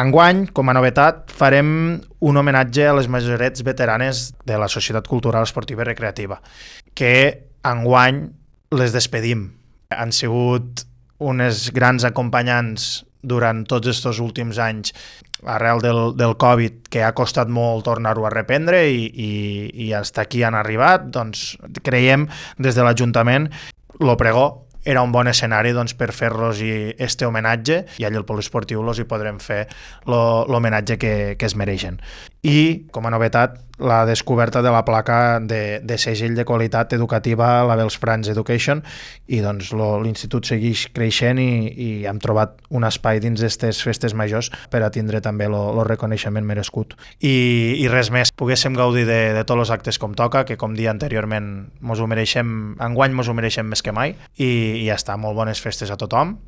Enguany, com a novetat, farem un homenatge a les majorets veteranes de la Societat Cultural Esportiva i Recreativa, que enguany les despedim. Han sigut unes grans acompanyants durant tots aquests últims anys arrel del, del Covid, que ha costat molt tornar-ho a reprendre i, i, i hasta aquí han arribat, doncs creiem des de l'Ajuntament lo pregó era un bon escenari doncs, per fer-los este homenatge i allà al poliesportiu los hi podrem fer l'homenatge que, que es mereixen. I, com a novetat, la descoberta de la placa de, de segell de qualitat educativa Labels France Education. I doncs l'institut segueix creixent i, i hem trobat un espai dins d'aquestes festes majors per a tindre també el reconeixement merescut. I, I res més, poguéssim gaudir de, de tots els actes com toca, que com dia anteriorment mos ho mereixem, enguany mos ho mereixem més que mai. I, i ja està, molt bones festes a tothom